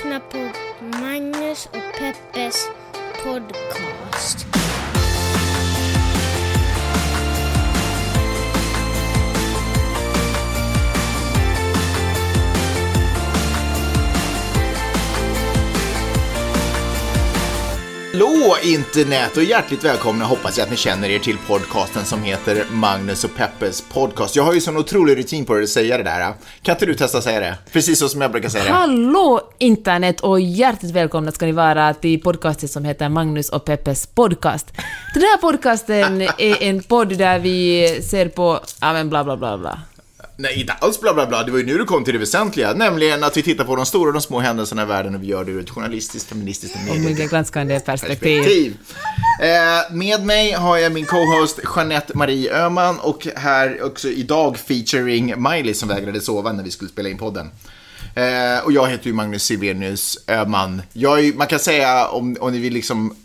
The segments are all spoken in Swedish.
lyssnar på Magnus och Peppes podcast. Hallå internet och hjärtligt välkomna hoppas jag att ni känner er till podcasten som heter Magnus och Peppes podcast. Jag har ju sån otrolig rutin på att säga det där. Kan inte du testa att säga det? Precis så som jag brukar säga det. Hallå internet och hjärtligt välkomna ska ni vara till podcasten som heter Magnus och Peppes podcast. Den här podcasten är en podd där vi ser på, ja men bla bla bla bla. Nej, inte alls bla bla bla. Det var ju nu du kom till det väsentliga, nämligen att vi tittar på de stora och de små händelserna i världen och vi gör det ur ett journalistiskt, feministiskt och Och mycket granskande perspektiv. perspektiv. Eh, med mig har jag min co-host Jeanette Marie Öhman och här också idag featuring Miley som vägrade sova när vi skulle spela in podden. Eh, och jag heter ju Magnus Silvenius Öhman. Jag är, ju- man kan säga om, om ni vill liksom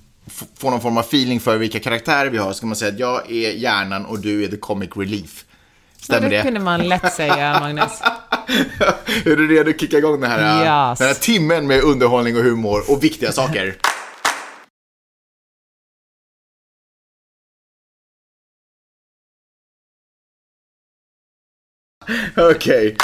få någon form av feeling för vilka karaktärer vi har så kan man säga att jag är hjärnan och du är the comic relief. Stämmer det det? kunde man lätt säga, Magnus. är du redo att kicka igång den här, Yes. den här timmen med underhållning och humor och viktiga saker? Okej.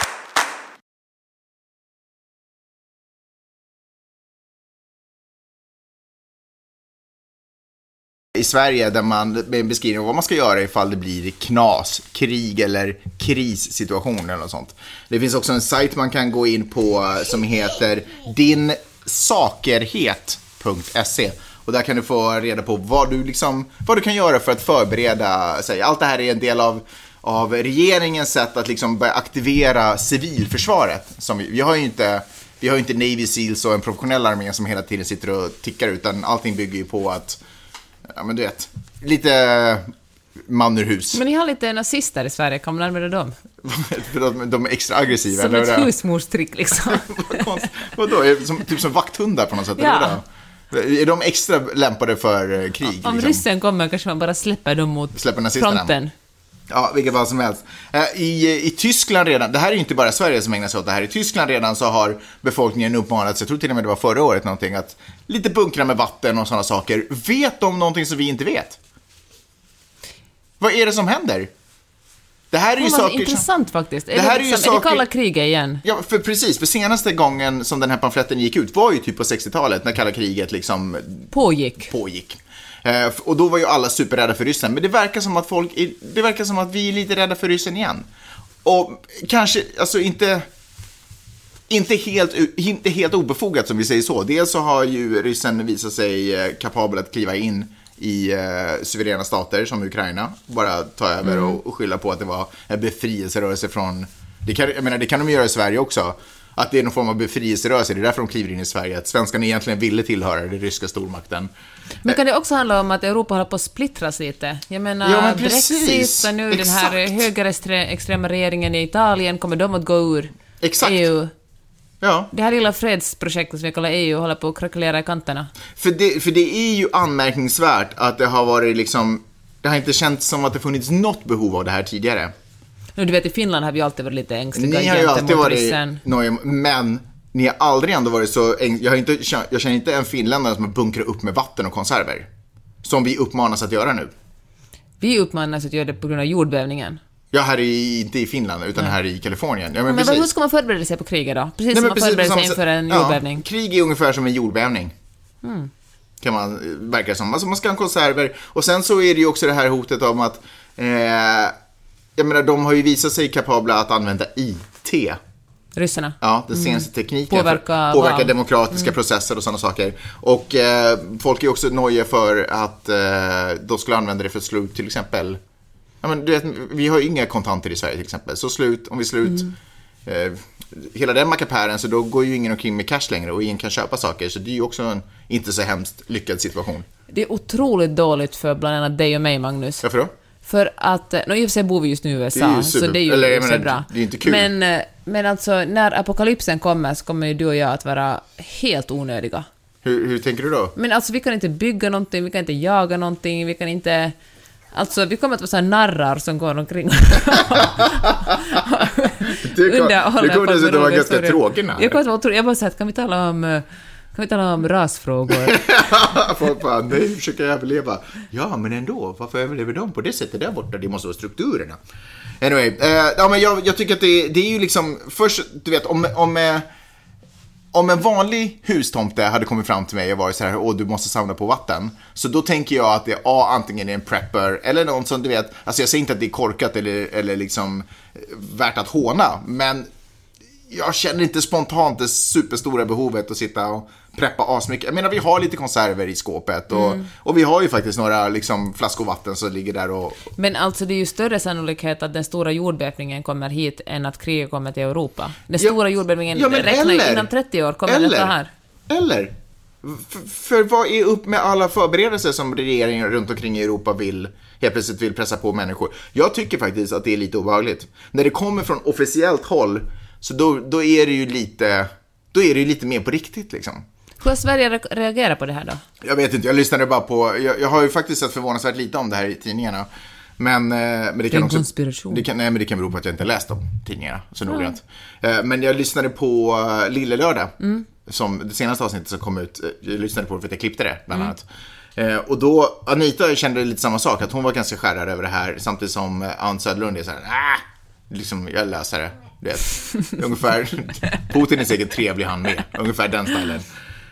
I Sverige där man med en beskrivning av vad man ska göra ifall det blir knas, krig eller krissituation eller något sånt. Det finns också en sajt man kan gå in på eh, som heter dinsakerhet.se och där kan du få reda på vad du, liksom, vad du kan göra för att förbereda sig. Allt det här är en del av av regeringens sätt att liksom börja aktivera civilförsvaret. Som vi, vi har ju inte, vi har ju inte Navy Seals och en professionell armé som hela tiden sitter och tickar utan allting bygger ju på att ja men du vet, lite man ur hus. Men ni har lite nazister i Sverige, man använda dem? För de, de är extra aggressiva. Som ett husmorstrick liksom. Vad Vadå, som, typ som vakthundar på något sätt? Ja. Eller är de extra lämpade för eh, krig? Om liksom? ryssen kommer kanske man bara släpper dem mot Släpper fronten. Ja, vilket fall som helst. Eh, I, I Tyskland redan, det här är ju inte bara Sverige som ägnar sig åt det här, i Tyskland redan så har befolkningen uppmanats, jag tror till och med det var förra året någonting, att lite bunkra med vatten och sådana saker. Vet de någonting som vi inte vet? Vad är det som händer? Det här är ju saker som... intressant faktiskt. Är Det det, här är liksom, är det saker- kalla kriget igen? Ja, för precis. För senaste gången som den här pamfletten gick ut var ju typ på 60-talet när kalla kriget liksom Pågick. pågick. Eh, och då var ju alla superrädda för ryssen. Men det verkar som att folk, är, det verkar som att vi är lite rädda för ryssen igen. Och kanske, alltså inte, inte helt, inte helt obefogat som vi säger så. Dels så har ju ryssen visat sig eh, kapabel att kliva in i eh, suveräna stater som Ukraina. Bara ta över och, och skylla på att det var en befrielserörelse från, det kan, jag menar, det kan de göra i Sverige också. Att det är någon form av befrielserörelse, det är därför de kliver in i Sverige. Att svenskarna egentligen ville tillhöra den ryska stormakten. Men kan det också handla om att Europa håller på att splittras lite? Jag menar, Ja, men precis. Brexit och nu den här Exakt. högerextrema regeringen i Italien, kommer de att gå ur Exakt. EU? Ja, Det här lilla fredsprojektet som vi kallar EU håller på att krackelera i kanterna. för det, för det är ju anmärkningsvärt att det har varit liksom, det har inte känts som att det funnits något behov av det här tidigare. Nu, du vet, i Finland har vi alltid varit lite ängsliga Ni har ju alltid varit nojiga, men ni har aldrig ändå varit så, jag, har inte, jag känner inte en finländare som har bunkrat upp med vatten och konserver. Som vi uppmanas att göra nu. Vi uppmanas att göra det på grund av jordbävningen. Ja, här i, inte i Finland, utan här i Kalifornien. Ja, men, Men hur ska man förbereda sig på kriget då? Precis Nej, som man precis förbereder sig inför en ja, jordbävning. Mm. krig är ungefär som en jordbävning. Kan man, verkar som. Alltså man ska ha konserver. Och sen så är det ju också det här hotet om att, eh, jag menar de har ju visat sig kapabla att använda IT. Ryssarna. Ja, den senaste tekniken Mm. Påverka för att påverka val. demokratiska processer och sådana saker. Och eh, folk är också nojiga för att eh, de skulle använda det för att slå ut till exempel Ja, men du vet, vi har ju inga kontanter i Sverige till exempel. Så slut, om vi slår ut Mm. eh, hela den mackapären så då går ju ingen omkring med cash längre och ingen kan köpa saker. Så det är ju också en inte så hemskt lyckad situation. Det är otroligt dåligt för bland annat dig och mig, Magnus. Varför då? För att, no, i och för sig bor vi just nu i USA, Det super- så det är ju eller jag menar, bra. det är inte kul. Men, eh, men alltså, när apokalypsen kommer så kommer ju du och jag att vara helt onödiga. Hur, hur tänker du då? Men alltså, vi kan inte bygga någonting, vi kan inte jaga någonting, vi kan inte... Alltså, vi kommer att vara så här narrar som går omkring Det kommer dessutom vara ganska historier. tråkig narr. Jag kommer att vara otroligt- jag bara säger, kan vi tala om eh, kan vi tala om rasfrågor? Folk bara, nej, försöker överleva. Ja, men ändå, varför överlever de på det sättet där borta? Det måste vara strukturerna. Anyway, eh, ja, men jag, jag tycker att det, det är ju liksom, först, du vet, om, om, eh, om en vanlig hustomte hade kommit fram till mig och varit så här, åh, du måste samla på vatten. Så då tänker jag att det är A, antingen är en prepper, eller någon som, du vet, alltså jag säger inte att det är korkat eller, eller liksom eh, värt att håna, men jag känner inte spontant det superstora behovet att sitta och preppa asmycket. Jag menar, vi har lite konserver i skåpet och, och vi har ju faktiskt några liksom, flaskor vatten som ligger där och... Men alltså det är ju större sannolikhet att den stora jordbävningen kommer hit än att kriget kommer till Europa. Den Ja, stora jordbävningen ja, räknar ju eller- inom 30 år kommer eller, detta här. Eller? För, för vad är upp med alla förberedelser som regeringen runt omkring i Europa vill helt plötsligt vill pressa på människor? Jag tycker faktiskt att det är lite obehagligt. När det kommer från officiellt håll, så då, då är det ju lite, då är det ju lite mer på riktigt liksom. Hur har Sverige re- reagerat på det här då? Jag vet inte, jag lyssnade bara på, jag, jag har ju faktiskt sett förvånansvärt lite om det här i tidningarna. Men, eh, men det kan En också... konspiration. Det kan, nej, men det kan bero på att jag inte läst de tidningarna så noggrant. Eh, Men jag lyssnade på uh, Lille Lördag, som det senaste avsnittet som kom ut. eh, Jag lyssnade på det för att jag klippte det, bland annat. Eh, Och då, Anita kände lite samma sak, att hon var ganska skärrad över det här, samtidigt som eh, Ann Söderlund är så här, ah! liksom, jag läser det. Du vet, ungefär, Putin är säkert trevlig han med, ungefär den stilen.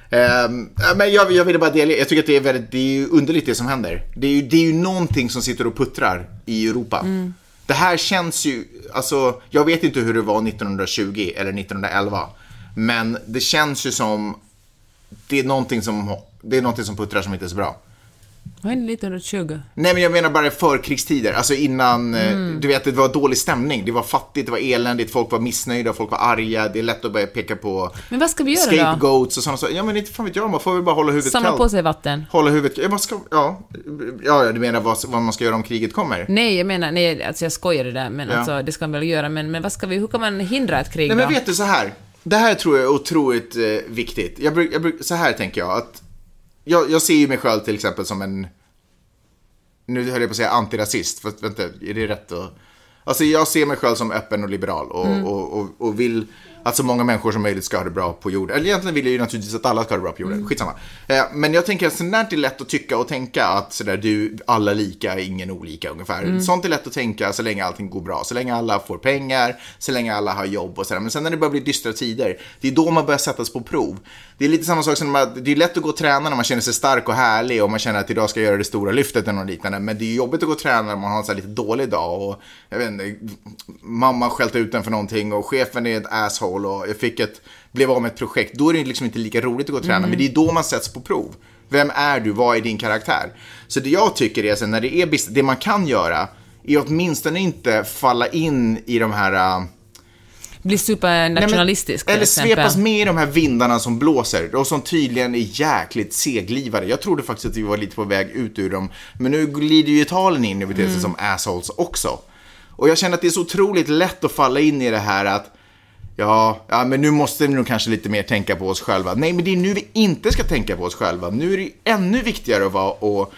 Eh, men jag, jag ville bara dela, jag tycker att det är väldigt, det är ju underligt det som händer. Det är ju, det är ju någonting som sitter och puttrar i Europa. Det här känns ju, alltså, jag vet inte hur det var 1920 eller 1911. Men det känns ju som, det är någonting som, det är någonting som puttrar som inte är så bra. Vad hände 1920? Nej men jag menar bara förkrigstider, alltså innan, eh, Mm. du vet det var dålig stämning, det var fattigt, det var eländigt, folk var missnöjda, folk var arga, det är lätt att börja peka på Men vad ska vi göra då? scapegoats och sådana saker. Ja men inte fan vet jag, man får väl bara hålla huvudet Samla kallt. på sig vatten? Hålla huvudet, ja, vad ska, ja, ja du menar vad, vad man ska göra om kriget kommer? Nej, jag menar, nej, alltså jag skojar det där, men Ja. alltså det ska man väl göra, men, men vad ska vi, hur kan man hindra ett krig Nej men då? vet du så här. Det här tror jag är otroligt eh, viktigt. Jag, bruk, jag bruk, så här tänker jag att jag, jag ser ju mig själv till exempel som en, nu höll jag på att säga antirasist, för vänta, är det rätt att... Alltså jag ser mig själv som öppen och liberal och, och, och, och vill att så många människor som möjligt ska ha det bra på jorden. Eller egentligen vill jag ju naturligtvis att alla ska ha det bra på jorden, skitsamma. Eh, men jag tänker att sånt där är lätt att tycka och tänka att sådär du, alla lika, ingen olika ungefär. Sånt är lätt att tänka så länge allting går bra, så länge alla får pengar, så länge alla har jobb och sådär. Men sen när det börjar bli dystra tider, det är då man börjar sättas på prov. Det är lite samma sak som att det är lätt att gå och träna när man känner sig stark och härlig och man känner att idag ska jag göra det stora lyftet eller något liknande. Men det är jobbigt att gå och träna när man har en så här lite dålig dag och jag vet inte, mamma skällt ut en för någonting och chefen är ett asshole och jag fick ett, blev av med ett projekt. Då är det liksom inte lika roligt att gå och träna, men det är då man sätts på prov. Vem är du? Vad är din karaktär? Så det jag tycker är, sen när det är bis- det man kan göra, är åtminstone inte falla in i de här äh, Bli supernationalistisk Nej, men- Eller svepas med i de här vindarna som blåser och som tydligen är jäkligt seglivade. Jag trodde faktiskt att vi var lite på väg ut ur dem. Men nu glider ju Italien in och beter sig som assholes också. Och jag känner att det är så otroligt lätt att falla in i det här att Ja, ja, men nu måste vi nog kanske lite mer tänka på oss själva. Nej, men det är nu vi inte ska tänka på oss själva. Nu är det ännu viktigare att vara och,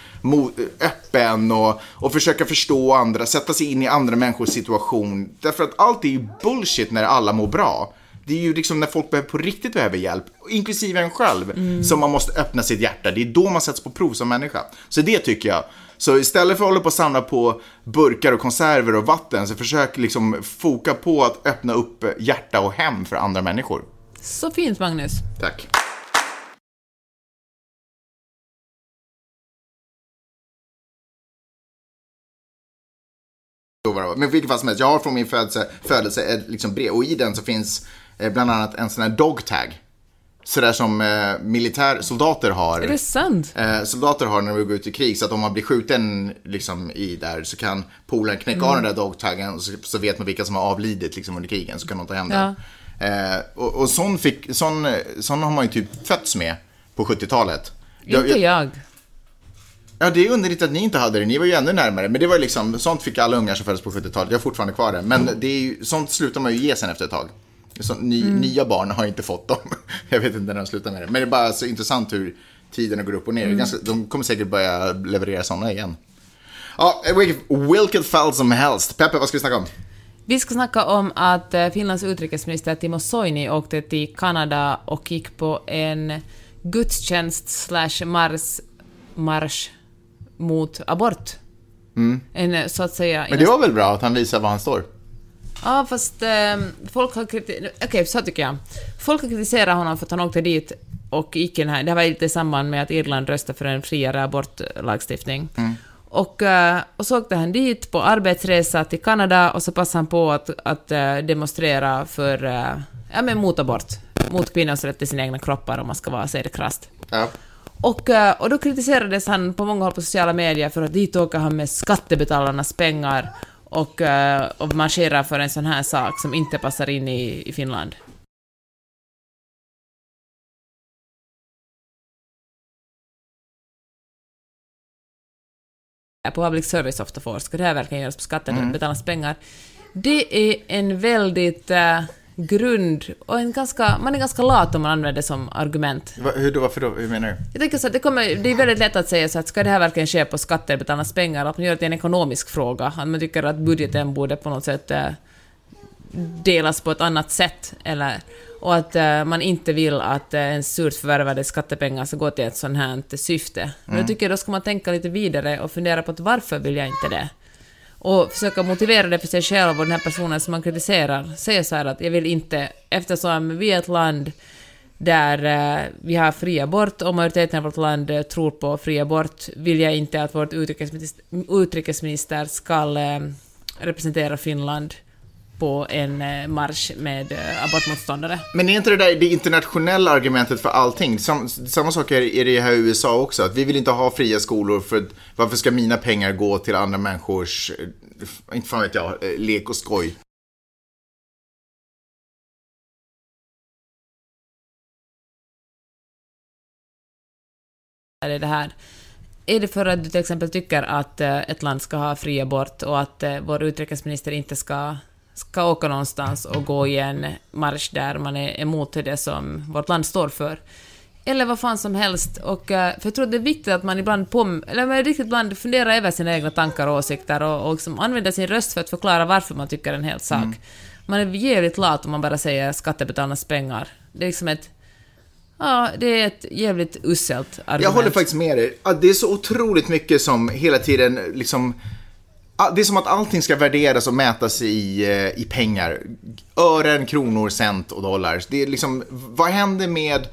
öppen och, och försöka förstå andra, sätta sig in i andra människors situation. Därför att allt är ju bullshit när alla mår bra. Det är ju liksom när folk behöver, på riktigt behöver hjälp, inklusive en själv, som man måste öppna sitt hjärta. Det är då man sätts på prov som människa. Så det tycker jag. Så istället för att hålla på och samla på burkar och konserver och vatten, så försök liksom foka på att öppna upp hjärta och hem för andra människor. Så fint, Magnus. Tack. Men vilket fall som helst, jag har från min födelse, födelse ett liksom brev och i den så finns eh, bland annat en sån här dog tag. Sådär som eh, militärsoldater har. Är det sant? Eh, soldater har när de går ut i krig så att om man blir skjuten liksom, i där så kan polaren knäcka av den där dogtaggen och så, så vet man vilka som har avlidit liksom, under krigen så kan de ta hem den. Eh, och och sån, fick, sån, sån har man ju typ fötts med på 70-talet. Jag- Inte jag. Ja, det är underligt att ni inte hade det. Ni var ju ännu närmare. Men det var liksom, sånt fick alla ungar som föddes på 70-talet. Jag har fortfarande kvar det. Men det är ju, sånt slutar man ju ge sen efter ett tag. Så, ny, Nya barn har inte fått dem. Jag vet inte när de slutar med det. Men det är bara så intressant hur tiderna går upp och ner. Ganska, de kommer säkert börja leverera såna igen. Ja, vilket- vilket fall som helst. Peppe, vad ska vi snacka om? Vi ska snacka om att eh, Finlands utrikesminister Timo Soini åkte till Kanada och gick på en gudstjänst slash mars, marsch mot abort. En eh, så att säga... Mm. Men det var väl bra att han visar var han står? Ja, fast eh, folk har kritiserat... Okej, så tycker jag. Folk har kritiserat honom för att han åkte dit och gick in här. Det här var lite i samband med att Irland röstade för en friare abortlagstiftning. Och, eh, och så åkte han dit på arbetsresa till Kanada och så passade han på att, att eh, demonstrera för, eh, ja men mot abort. Mot kvinnors rätt till sina egna kroppar om man ska vara, säga det krasst. Ja. Och, och då kritiserades han på många håll på sociala medier för att dit åker han med skattebetalarnas pengar och, eh, och marscherar för en sån här sak som inte passar in i, i Finland. på public service ofta får, ska det här verkligen göras på skattebetalarnas pengar? Det är en väldigt eh, grund och en ganska, man är ganska lat om man använder det som argument. Va, hur då, varför då? Hur menar du? Jag tänker så att det, kommer, det är väldigt lätt att säga så att ska det här verkligen ske på skattebetalarnas pengar, att man gör det till en ekonomisk fråga, att man tycker att budgeten borde på något sätt eh, delas på ett annat sätt, eller, och att eh, man inte vill att eh, en surt förvärvade skattepengar ska gå till ett sånt här syfte. Men tycker jag då ska man tänka lite vidare och fundera på att varför vill jag inte det? Och försöka motivera det för sig själv och den här personen som man kritiserar. Säga så här att jag vill inte, eftersom vi är ett land där eh, vi har fri abort och majoriteten av vårt land eh, tror på fri abort, vill jag inte att vårt utrikesminister, utrikesminister ska eh, representera Finland på en eh, marsch med eh, abortmotståndare. Men är inte det där det internationella argumentet för allting? Sam, samma sak är, det här i USA också, att vi vill inte ha fria skolor för varför ska mina pengar gå till andra människors, eh, inte fan vet jag, lek och skoj? är det här. Är det för att du till exempel tycker att ett land ska ha fri abort och att vår utrikesminister inte ska, ska åka någonstans och gå i en marsch där man är emot det som vårt land står för? Eller vad fan som helst. Och, eh, för jag tror det är viktigt att man ibland, pom eller man riktigt ibland funderar över sina egna tankar och åsikter och, och liksom använder sin röst för att förklara varför man tycker en hel sak. Man är jävligt lat om man bara säger skattebetalarnas pengar. Det är liksom ett... Ja, det är ett jävligt uselt argument. Jag håller faktiskt med dig. Det är så otroligt mycket som hela tiden liksom... Ah, det är som att allting ska värderas och mätas i, eh, i pengar. Ören, kronor, cent och dollar. Det är liksom, vad händer med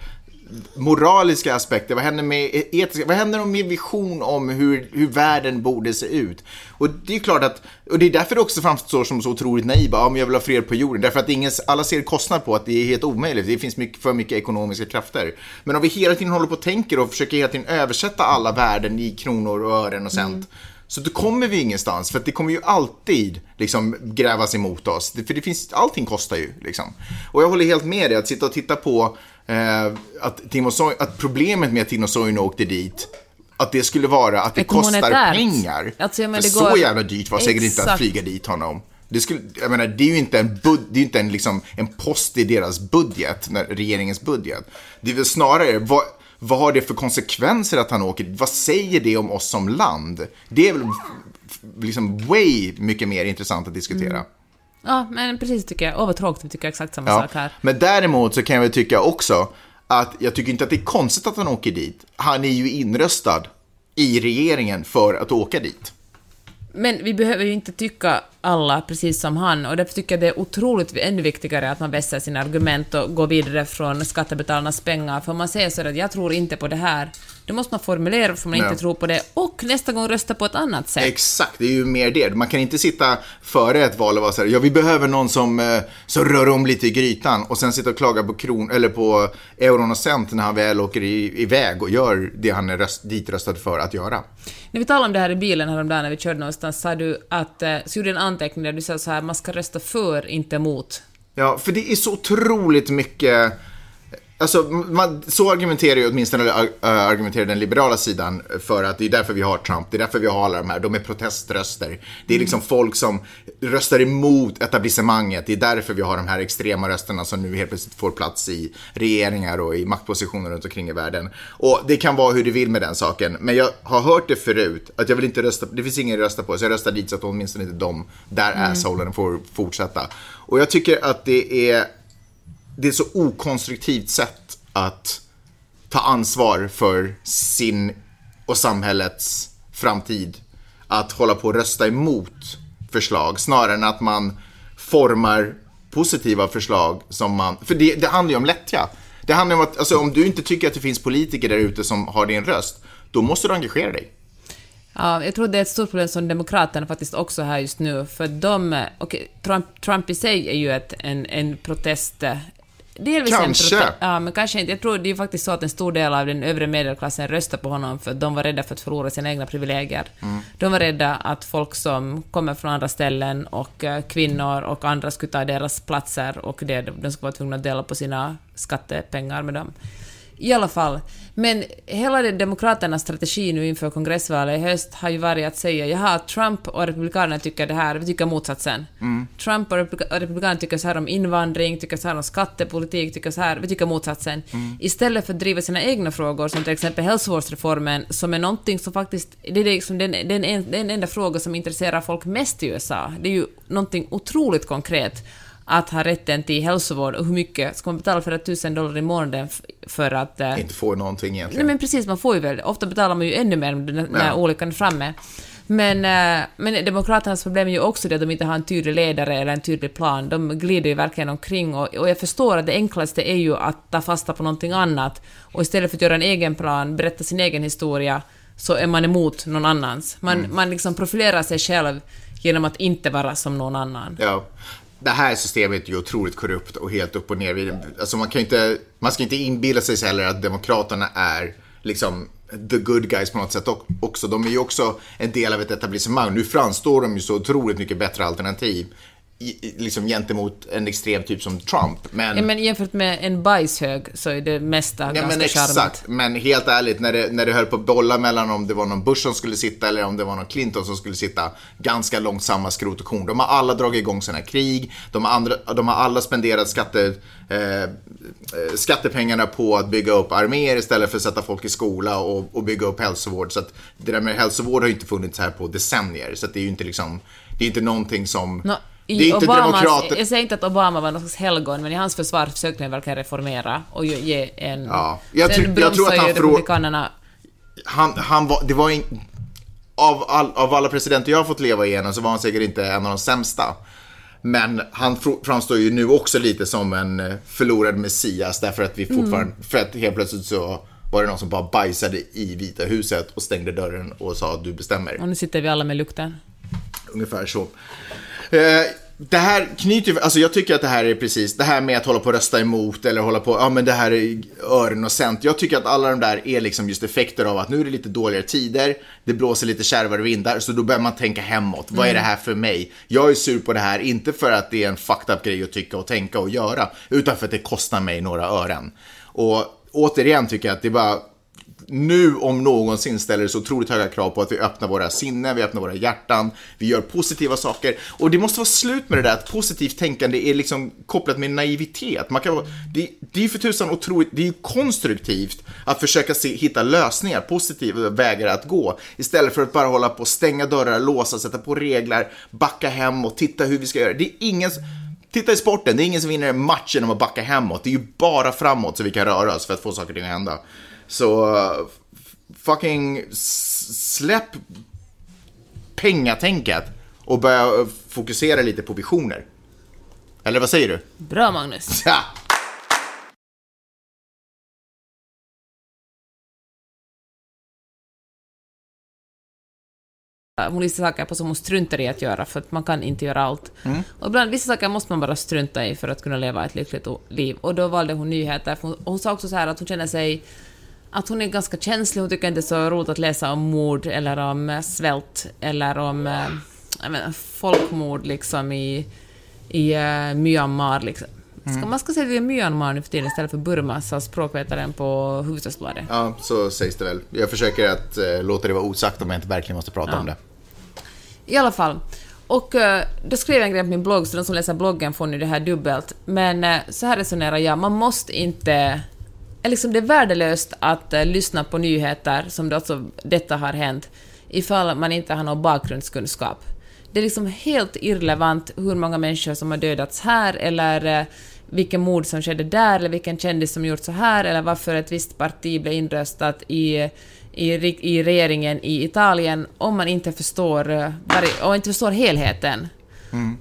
moraliska aspekter? Vad händer med e-, etiska? Vad händer med vision om hur, hur världen borde se ut? Och det är klart att, och det är därför det också framstår som så otroligt naiva, ja, men jag vill ha fred på jorden. Därför att ingen, alla ser kostnad på att det är helt omöjligt. Det finns mycket, för mycket ekonomiska krafter. Men om vi hela tiden håller på och tänker och försöker hela tiden översätta alla värden i kronor och ören och cent. Mm. Så då kommer vi ingenstans, för det kommer ju alltid liksom, grävas emot oss. För det finns, allting kostar ju. Liksom. Och jag håller helt med dig, att sitta och titta på eh, att, Timo Soy, att problemet med att Timo Soyuncu åkte dit, att det skulle vara att det Ett kostar monetärt. pengar. Alltså, men för det så går- jävla dyrt var säkert inte att flyga dit honom. Det, skulle, jag menar, det är ju inte, en, bud, det är inte en, liksom, en post i deras budget, när, regeringens budget. Det är väl snarare, vad, vad har det för konsekvenser att han åker dit? Vad säger det om oss som land? Det är väl liksom way mycket mer intressant att diskutera. Mm. Ja, men precis tycker jag. Åh, vad tråkigt, vi tycker exakt samma Ja. sak här. Men däremot så kan jag väl tycka också att jag tycker inte att det är konstigt att han åker dit. Han är ju inröstad i regeringen för att åka dit. Men vi behöver ju inte tycka alla precis som han, och därför tycker jag det är otroligt ännu viktigare att man vässar sina argument och går vidare från skattebetalarnas pengar. För om man säger så att jag tror inte på det här, då måste man formulera varför man Ja. inte tror på det, och nästa gång rösta på ett annat sätt. Exakt, det är ju mer det. Man kan inte sitta före ett val och vara så här, ja vi behöver någon som, eh, som rör om lite i grytan och sen sitta och klaga på kron, eller på euron och cent när han väl åker i, iväg och gör det han är röst, ditröstad för att göra. När vi talade om det här i bilen häromdagen när vi körde någonstans, sa du att, eh, så gjorde en anteckning där du sa så här, man ska rösta för, inte emot. Ja, för det är så otroligt mycket Alltså, man, så argumenterar ju åtminstone argumenterar den liberala sidan för att det är därför vi har Trump, det är därför vi har alla de här, de är proteströster. Det är liksom folk som röstar emot etablissemanget, det är därför vi har de här extrema rösterna som nu helt plötsligt får plats i regeringar och i maktpositioner runt omkring i världen. Och det kan vara hur det vill med den saken, men jag har hört det förut, att jag vill inte rösta, det finns ingen att rösta på, så jag röstar dit så att åtminstone inte de där mm. assholen får fortsätta. Och jag tycker att det är det är ett så okonstruktivt sätt att ta ansvar för sin och samhällets framtid. Att hålla på och rösta emot förslag snarare än att man formar positiva förslag som man... För det, det handlar ju om lättja. Det handlar om att alltså, om du inte tycker att det finns politiker där ute som har din röst, då måste du engagera dig. Ja, jag tror det är ett stort problem som Demokraterna faktiskt också har just nu, för de... Okay, Trump, Trump i sig är ju ett, en, en protest, delvis kanske. En ja, men kanske inte. Jag tror det är faktiskt så att en stor del av den övre medelklassen röstade på honom för att de var rädda för att förlora sina egna privilegier. Mm. De var rädda att folk som kommer från andra ställen och uh, kvinnor och andra skulle ta deras platser och det, de skulle vara tvungna att dela på sina skattepengar med dem. I alla fall. Men hela den Demokraternas strategi nu inför kongressvalet i höst har ju varit att säga jaha, Trump och Republikanerna tycker det här, vi tycker motsatsen. Mm. Trump och Republikanerna tycker så här om invandring, tycker så här om skattepolitik, tycker så här, vi tycker motsatsen. Mm. Istället för att driva sina egna frågor, som till exempel hälsovårdsreformen, som är någonting som faktiskt, det är liksom den, den, den enda fråga som intresserar folk mest i USA. Det är ju någonting otroligt konkret att ha rätten till hälsovård och hur mycket ska man betala för det? tusen dollar i månaden för att... Eh, inte få någonting egentligen. Nej men precis, man får ju väl. Ofta betalar man ju ännu mer när ja. olyckan är framme. Men, eh, men Demokraternas problem är ju också det att de inte har en tydlig ledare eller en tydlig plan. De glider ju verkligen omkring och, och jag förstår att det enklaste är ju att ta fasta på någonting annat och istället för att göra en egen plan, berätta sin egen historia, så är man emot någon annans. Man, mm. man liksom profilerar sig själv genom att inte vara som någon annan. Ja det här systemet är ju otroligt korrupt och helt upp och ner. Alltså man, kan inte, man ska inte inbilla sig heller att Demokraterna är liksom the good guys på något sätt också. De är ju också en del av ett etablissemang. Nu framstår de ju så otroligt mycket bättre alternativ liksom gentemot en extrem typ som Trump. Men, ja, men jämfört med en bajshög så är det mesta ja, ganska men exakt. Charmigt. Men helt ärligt, när det, när det höll på att bolla mellan om det var någon Bush som skulle sitta eller om det var någon Clinton som skulle sitta, ganska långsamma skrot och korn. De har alla dragit igång sina krig, de har, andra, de har alla spenderat skatte, eh, skattepengarna på att bygga upp arméer istället för att sätta folk i skola och, och bygga upp hälsovård. Så att det där med hälsovård har ju inte funnits här på decennier, så det är ju inte liksom, det är inte någonting som no i Obamas, Jag säger inte att Obama var någon slags helgon, men i hans försvar försökte han verkligen reformera och ge en... Ja, jag, sen jag tror att han republikanerna... Han, han var, det var in, av, all, av alla presidenter jag har fått leva igenom så var han säkert inte en av de sämsta. Men han framstår ju nu också lite som en eh, förlorad Messias därför att vi mm. fortfarande, mm. för att helt plötsligt så var det någon som bara bajsade i Vita huset och stängde dörren och sa att du bestämmer. Och nu sitter vi alla med lukten. Ungefär så. Eh, det här knyter ju, alltså jag tycker att det här är precis, det här med att hålla på och rösta emot eller hålla på, ja men det här är öron och cent. Jag tycker att alla de där är liksom just effekter av att nu är det lite dåligare tider, det blåser lite kärvare vindar, så då börjar man tänka hemåt. Vad är det här för mig? Jag är sur på det här, inte för att det är en fucked up grej att tycka och tänka och göra, utan för att det kostar mig några ören. Och återigen tycker jag att det är bara nu om någonsin ställer det så otroligt höga krav på att vi öppnar våra sinnen, vi öppnar våra hjärtan, vi gör positiva saker. Och det måste vara slut med det där att positivt tänkande är liksom kopplat med naivitet. Man kan, det, det är ju för tusan otroligt, det är ju konstruktivt att försöka se, hitta lösningar, positiva vägar att gå, istället för att bara hålla på och stänga dörrar, låsa, sätta på regler, backa hem och titta hur vi ska göra. Det är ingen Titta i sporten, det är ingen som vinner en match genom att backa hemåt. Det är ju bara framåt så vi kan röra oss för att få saker och ting att hända. Så fucking släpp pengatänket och börja fokusera lite på visioner. Eller vad säger du? Bra Magnus. Ja. hon vissa saker på som hon struntar i att göra, för att man kan inte göra allt. Mm. Och ibland, vissa saker måste man bara strunta i för att kunna leva ett lyckligt liv. Och då valde hon nyheter. Hon, hon sa också så här att hon känner sig att hon är ganska känslig, hon tycker inte det är så roligt att läsa om mord eller om eh, svält eller om äh, menar, folkmord liksom i, i uh, Myanmar. Liksom. Ska, man ska säga Myanmar nu för tiden istället för Burma, sa språkvetaren på Hufvudstadsbladet. Ja, så sägs det väl. Jag försöker att eh, låta det vara osagt om jag inte verkligen måste prata om det. I alla fall. Och eh, då skrev jag en grej på min blogg, så de som läser bloggen får nu det här dubbelt. Men eh, så här resonerar jag, man måste inte... Liksom det är värdelöst att eh, lyssna på nyheter, som det alltså, detta har hänt, ifall man inte har någon bakgrundskunskap. Det är liksom helt irrelevant hur många människor som har dödats här, eller eh, vilken mord som skedde där, eller vilken kändis som gjort så här, eller varför ett visst parti blev inröstat i i, i regeringen i Italien om man inte förstår, eh, och inte förstår helheten.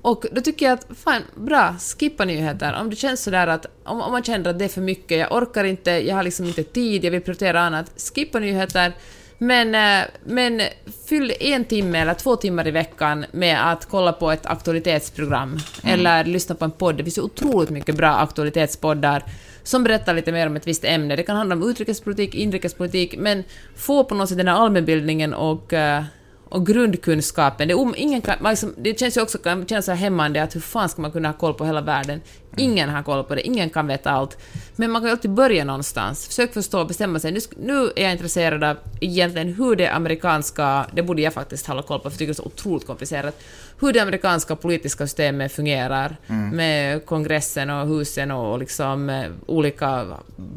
Och då tycker jag att, fan, bra, skippa nyheter. Om det känns sådär att, om, om man känner att det är för mycket, jag orkar inte, jag har liksom inte tid, jag vill prioritera annat, skippa nyheter. Men, eh, men fyll en timme eller två timmar i veckan med att kolla på ett aktualitetsprogram eller lyssna på en podd. Det finns ju otroligt mycket bra aktualitetspoddar som berättar lite mer om ett visst ämne. Det kan handla om utrikespolitik, inrikespolitik, men få på något sätt den här allmänbildningen och, eh, och grundkunskapen. Det, om, ingen kan, liksom, det känns ju också kan kännas så hämmande att hur fan ska man kunna ha koll på hela världen? Ingen har koll på det, ingen kan veta allt. Men man kan ju alltid börja någonstans. Försök förstå och bestämma sig. Nu, nu är jag intresserad av egentligen hur det amerikanska, det borde jag faktiskt hålla koll på för jag tycker det är så otroligt komplicerat, hur det amerikanska politiska systemet fungerar med kongressen och husen och liksom eh, olika,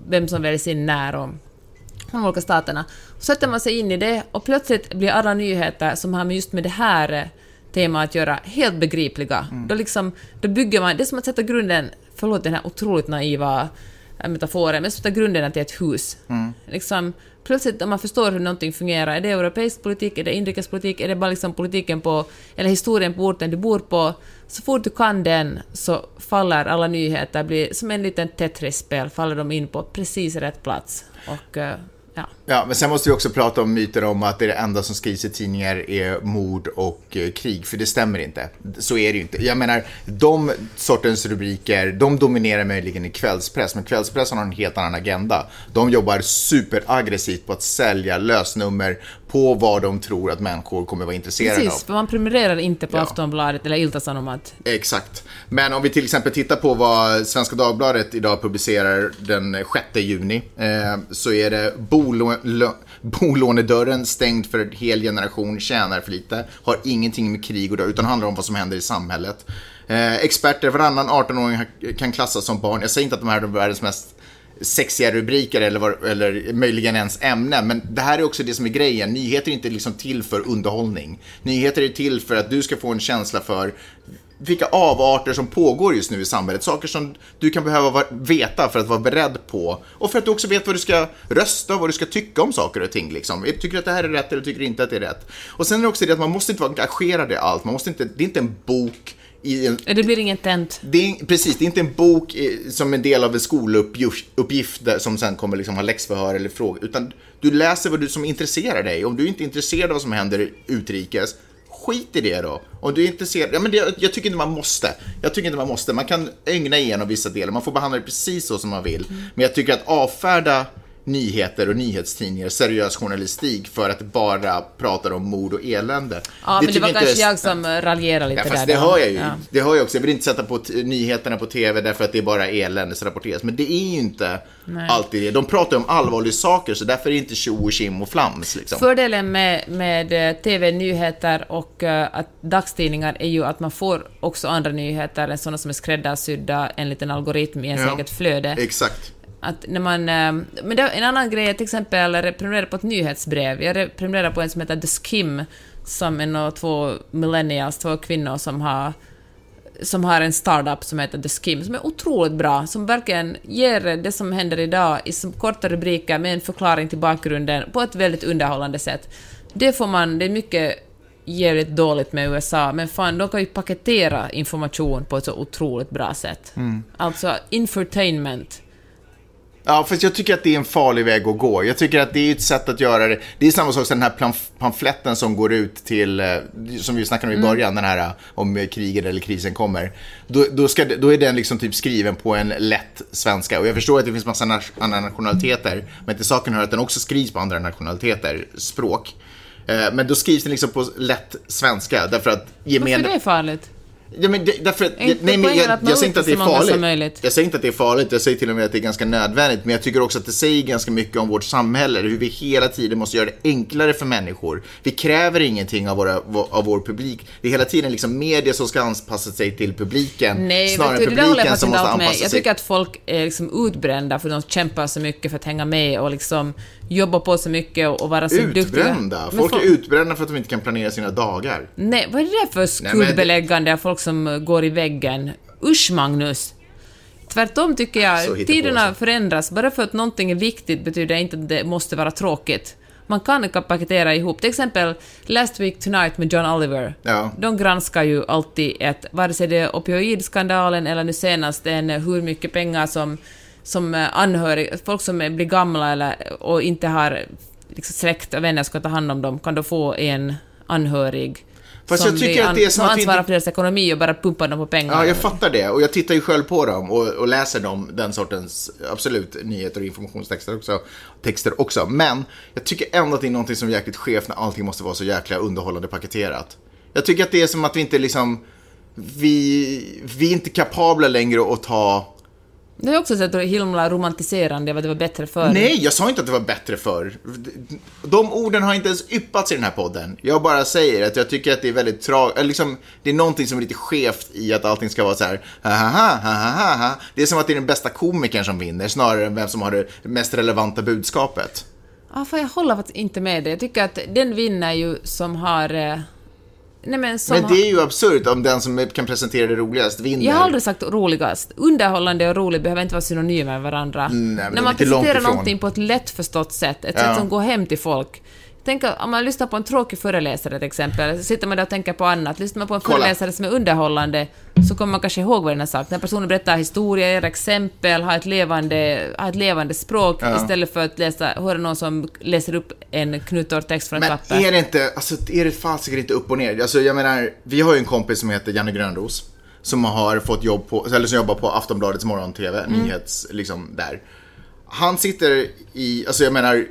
vem som väljs in när och de olika staterna. Så sätter man sig in i det och plötsligt blir alla nyheter som har med just med det här eh, temat att göra helt begripliga. Då, liksom, då bygger man, det är som att sätta grunden, förlåt den här otroligt naiva eh, metaforen, men sätta grunden till ett hus. Liksom, plötsligt om man förstår hur någonting fungerar, är det europeisk politik, är det inrikespolitik, är det bara liksom politiken på, eller historien på orten du bor på, så fort du kan den så faller alla nyheter, blir som en liten Tetris-spel, faller de in på precis rätt plats. Och eh, ja. Ja, men sen måste vi också prata om myter om att det, det enda som skrivs i tidningar är mord och eh, krig, för det stämmer inte. Så är det ju inte. Jag menar, de sortens rubriker, de dominerar möjligen i kvällspress, men kvällspressen har en helt annan agenda. De jobbar superaggressivt på att sälja lösnummer på vad de tror att människor kommer vara intresserade av. Precis, för man prenumererar inte på Ja. Aftonbladet eller Ilta-Sanomat. Exakt. Men om vi till exempel tittar på vad Svenska Dagbladet idag publicerar den 6 juni eh, så är det lö- bolånedörren stängd för en hel generation, tjänar för lite, har ingenting med krig att göra utan handlar om vad som händer i samhället. Eh, experter, varannan 18-åring kan klassas som barn. Jag säger inte att de här är världens mest sexiga rubriker eller, var, eller möjligen ens ämnen. Men det här är också det som är grejen. Nyheter är inte liksom till för underhållning. Nyheter är till för att du ska få en känsla för vilka avarter som pågår just nu i samhället. Saker som du kan behöva va- veta för att vara beredd på. Och för att du också vet vad du ska rösta och vad du ska tycka om saker och ting. Liksom. Tycker du att det här är rätt eller tycker du inte att det är rätt? Och sen är det också det att man måste inte vara engagerad i allt. Man måste inte, det är inte en bok i en, Det blir ingen tent. det är, precis, det är inte en bok som en del av en skoluppgift som sen kommer liksom ha läxförhör eller frågor, utan du läser vad du som intresserar dig. Om du inte är intresserad av vad som händer utrikes, skit i det då. Om du är intresserad, ja men det, jag tycker inte man måste. Jag tycker inte man måste. Man kan ögna igenom vissa delar, man får behandla det precis så som man vill. Men jag tycker att avfärda nyheter och nyhetstidningar, seriös journalistik för att det bara pratar om mord och elände. Ja, men det var kanske jag som raljerade lite Ja, fast där. det hör jag ju. Ja. Det hör jag också. Jag vill inte sätta på nyheterna på TV därför att det är bara elände som rapporteras. Men det är ju inte alltid det. De pratar ju om allvarliga saker så därför är det inte tjo och kim och flams. Liksom. Fördelen med, med eh, TV-nyheter och eh, att dagstidningar är ju att man får också andra nyheter än sådana som är skräddarsydda enligt en algoritm i ens Ja. eget flöde. Exakt. Att när man, eh, men det, en annan grej är till exempel att prenumerera på ett nyhetsbrev. Jag prenumererar på en som heter The Skim, som är två millennials, två kvinnor som har som har en startup som heter The Skim, som är otroligt bra, som verkligen ger det som händer idag i som korta rubriker med en förklaring till bakgrunden på ett väldigt underhållande sätt. Det får man, det är mycket jävligt dåligt med USA, men fan, de kan ju paketera information på ett så otroligt bra sätt. Alltså, infotainment. Ja, fast jag tycker att det är en farlig väg att gå. Jag tycker att det är ett sätt att göra det. Det är samma sak som den här pamf- pamfletten som går ut till, eh, som vi snackade om i början, den här eh, om kriget eller krisen kommer. Då, då, ska, det- då är den liksom typ skriven på en lätt svenska. Och jag förstår att det finns massa andra nationaliteter, men till saken hör att den också skrivs på andra nationaliteter, språk. Eh, Men då skrivs den liksom på lätt svenska, därför att Varför gemene... det är farligt? Ja, men det, därför, nej, men jag, jag säger inte att det är farligt. Jag säger inte att det är farligt, jag säger till och med att det är ganska nödvändigt. Men jag tycker också att det säger ganska mycket om vårt samhälle, hur vi hela tiden måste göra det enklare för människor. Vi kräver ingenting av, våra, av vår publik. Det är hela tiden liksom media som ska anpassa sig till publiken, Nej, snarare vet än det jag publiken som måste med. anpassa Jag sig. tycker att folk är liksom utbrända för de kämpar så mycket för att hänga med och liksom jobba på så mycket och, och vara så duktiga. Utbrända? Folk är utbrända för att de inte kan planera sina dagar. Nej, vad är det för skuldbeläggande av folk som eh, går i väggen? Usch, Magnus! Tvärtom tycker jag, tiderna förändras. Bara för att någonting är viktigt betyder det inte att det måste vara tråkigt. Man kan paketera ihop. Till exempel Last Week Tonight med John Oliver. Ja. De granskar ju alltid ett, vare sig det är opioidskandalen eller nu senast en eh, hur mycket pengar som, som eh, anhöriga, folk som blir gamla eller, och inte har liksom, släkt och vänner ska ta hand om dem, kan då få en anhörig Fast som jag tycker att det är som ansvarar inte- för deras ekonomi och bara pumpar dem på pengar. Ja, jag fattar det. Och jag tittar ju själv på dem och, och läser dem, den sortens, absolut, nyheter och informationstexter också, texter också. Men jag tycker ändå att det är någonting som är jäkligt skevt när allting måste vara så jäkla underhållande paketerat. Jag tycker att det är som att vi inte liksom, vi, vi är inte kapabla längre att ta Det är också så att det är himla romantiserande vad det var bättre förr. Nej, jag sa inte att det var bättre förr. De orden har inte ens yppats i den här podden. Jag bara säger att jag tycker att det är väldigt tragiskt, liksom, det är någonting som är lite skevt i att allting ska vara så här, ha ha ha ha ha ha. Det är som att det är den bästa komikern som vinner, snarare än vem som har det mest relevanta budskapet. Ja, för jag håller faktiskt inte med dig. Jag tycker att den vinner ju som har... Nej men Men det är ju absurt om den som kan presentera det roligast vinner. Jag har aldrig sagt roligast. Underhållande och rolig behöver inte vara synonymer med varandra. men de När är man presenterar någonting på ett lättförstått sätt, ett Ja. sätt som går hem till folk. Tänk om man lyssnar på en tråkig föreläsare till exempel, så sitter man där och tänker på annat. Lyssnar man på en Kolla. föreläsare som är underhållande, så kommer man kanske ihåg vad den har sagt. När personen berättar historier, ger exempel, har ett levande, har ett levande språk, Ja. istället för att läsa, höra någon som läser upp en knuttorrtext från ett Men papper. är det inte, alltså är det fasiken inte upp och ner? Alltså jag menar, vi har ju en kompis som heter Janne Grönros. Som har fått jobb på, eller som jobbar på Aftonbladets morgon-tv, Mm. nyhets, liksom där. Han sitter i, alltså jag menar,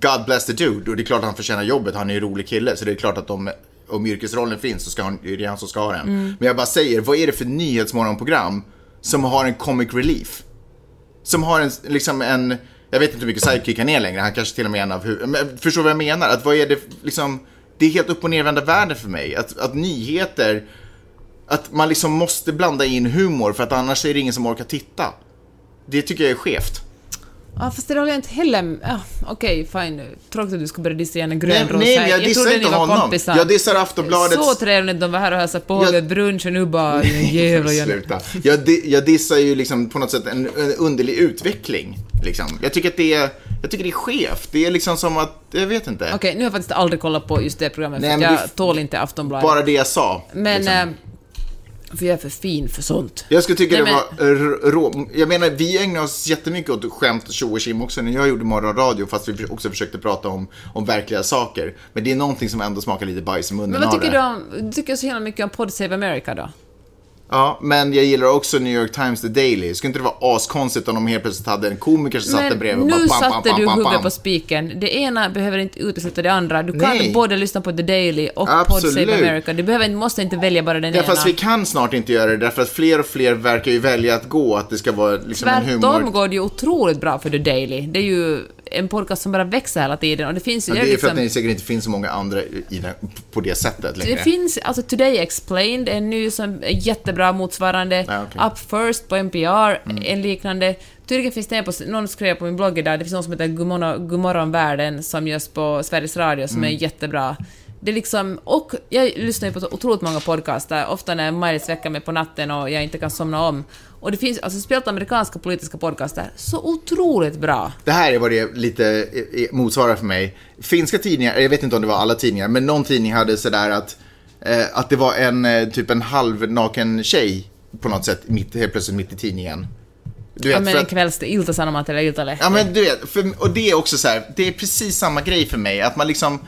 God bless the dude. Och det är klart att han förtjänar jobbet, han är ju en rolig kille. Så det är klart att om, om yrkesrollen finns så ska han, det är han som ska ha den. Mm. Men jag bara säger, vad är det för nyhetsmorgonprogram som har en comic relief? som har en, liksom en, jag vet inte hur mycket sidekick han är längre, han kanske till och med är en av hu- men Förstår vad jag menar? Att vad är det, liksom, det är helt upp och nervända världen för mig. Att, att nyheter, att man liksom måste blanda in humor för att annars är det ingen som orkar titta. Det tycker jag är skevt. Ja, fast det håller jag inte heller. Ja, Okej, fine. Tråkigt att du skulle börja dissa Janne Nej, Grönros nej, här. men jag dissar inte honom. kompisar. Jag dissar Aftonbladets... Så trevligt de var här och hälsade på Jag- vid brunch och nu bara jävla Janne. Sluta. Jag, jag dissar ju liksom på något sätt en, en underlig utveckling. Liksom. Jag, tycker att det är, jag tycker det är skevt. Det är liksom som att, jag vet inte. Okej, nu har jag faktiskt aldrig kollat på just det programmet Nej, för jag det tål inte Aftonbladet. Bara det jag sa. men... liksom. eh, för jag är för fin för sånt. Jag skulle tycka Nej, det var r- rå... Jag menar, vi ägnar oss jättemycket åt skämt, tjo och kim också när jag gjorde morgonradio, fast vi också försökte prata om, om verkliga saker. Men det är någonting som ändå smakar lite bajs i munnen Men vad tycker du om... Du tycker så himla mycket om Pod Save America då? Ja, men jag gillar också New York Times The Daily. Skulle inte det vara askonstigt om de helt plötsligt hade en komiker som satt Men bredvid och nu bara pam, pam, satte pam, du huvudet på spiken. Det ena behöver inte utesluta det andra. Du kan Nej. både lyssna på The Daily och Pod Absolut. Save America. Du behöver, måste inte välja bara den Ja, ena. fast vi kan snart inte göra det därför att fler och fler verkar ju välja att gå, att det ska vara liksom en Tvärtom humor. går det ju otroligt bra för The Daily. Det är ju en podcast som bara växer hela tiden och det finns ju... Men det är är för att liksom, det säkert inte finns så många andra i den, på det sättet längre. det finns, alltså Today Explained, en ny som är jättebra motsvarande. Okej. Mm. Up First på NPR, en liknande. Tydligen finns det på, någon skrev på min blogg idag, det finns någon som heter Godmorgon, Godmorgon världen som görs på Sveriges Radio som Mm. är jättebra. Det är liksom, och jag lyssnar ju på otroligt många podcaster, ofta när Maj-Lis väcker mig på natten och jag inte kan somna om. Och det finns, alltså speciellt amerikanska politiska podcaster, så otroligt bra. Det här är vad det lite eh, eh, motsvarar för mig. Finska tidningar, jag vet inte om det var alla tidningar, men någon tidning hade sådär att, eh, att det var en eh, typ en halvnaken tjej på något sätt mitt, helt plötsligt mitt i tidningen. Du Ja, vet, men för en kvälls Ilta-Sanomat eller Iltalehti. ja men du vet, för, och det är också så här, det är precis samma grej för mig, att man liksom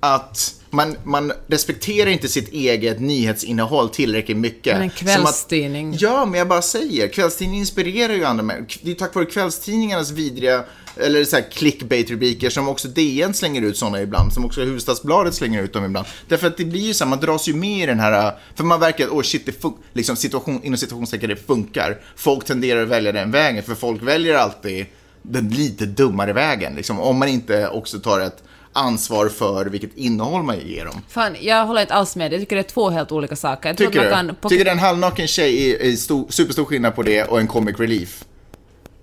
att man, man respekterar inte sitt eget nyhetsinnehåll tillräckligt mycket. Men en Som att- kvällstidning. Ja, men jag bara säger, kvällstidningen inspirerar ju andra människor. Det är tack vare kvällstidningarnas vidriga, eller så här clickbait-rubriker som också DN slänger ut sådana ibland, som också Hufvudstadsbladet slänger ut dem ibland. Därför att det blir ju så här, man dras ju med i den här, för man verkar att, åh shit, det fun- liksom situation, inom situationstecken, det funkar. Folk tenderar att välja den vägen, för folk väljer alltid den lite dummare vägen, liksom, om man inte också tar ett ansvar för vilket innehåll man ger dem. Fan, jag håller inte alls med. Jag tycker det är två helt olika saker. Jag Tycker du? kan... Tycker du en halvnaken tjej är, är stor, superstor skillnad på det och en comic relief?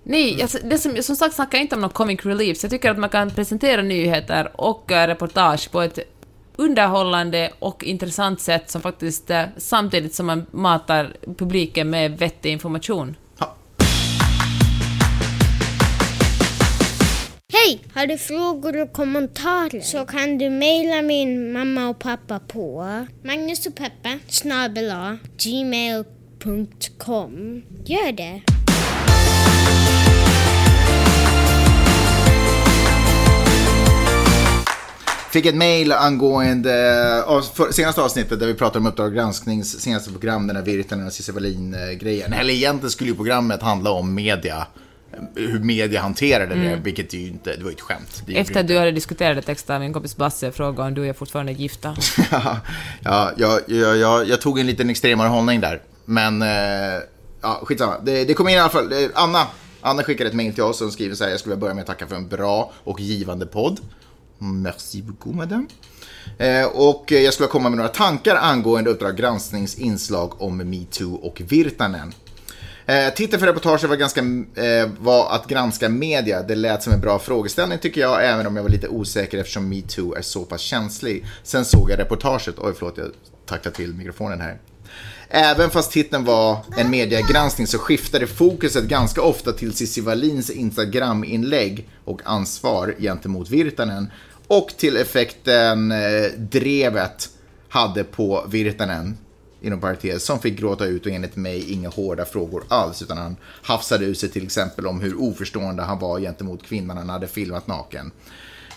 Nej, alltså, det som, som sagt snackar jag inte om någon comic relief, så jag tycker att man kan presentera nyheter och eh, reportage på ett underhållande och intressant sätt som faktiskt eh, samtidigt som man matar publiken med vettig information. Hej! Har du frågor och kommentarer så kan du mejla min mamma och pappa på Magnus och Peppe snabel A, gmail.com. Gör det! Fick ett mail angående av, för, senaste avsnittet där vi pratade om Uppdrag gransknings senaste program, den här Virtanen och Cissi Wallin-grejen. Eller egentligen skulle ju programmet handla om media, hur media hanterade det, vilket är ju inte, det var ju ett skämt. Efter att du hade diskuterat det textade min kompis Basse frågade om du och jag fortfarande är gifta. ja, ja, jag, jag, jag, jag tog en liten extremare hållning där. Men, eh, ja, skitsamma. Det, det kom in i alla fall. Eh, Anna, Anna skickade ett mejl till oss och skriver så här, jag skulle vilja börja med att tacka för en bra och givande podd. Merci beaucoup, madame. Eh, och jag skulle komma med några tankar angående Uppdrag gransknings inslag om metoo och Virtanen. Eh, titeln för reportaget var, ganska, eh, var att granska media. Det lät som en bra frågeställning tycker jag, även om jag var lite osäker eftersom metoo är så pass känslig. Sen såg jag reportaget. Oj, förlåt, jag tacklade till mikrofonen här. Även fast titeln var en mediegranskning så skiftade fokuset ganska ofta till Cissi Wallins Instagram-inlägg och ansvar gentemot Virtanen och till effekten eh, drevet hade på Virtanen inom parentes, som fick gråta ut och enligt mig inga hårda frågor alls, utan han hafsade ut sig till exempel om hur oförstående han var gentemot kvinnan han hade filmat naken.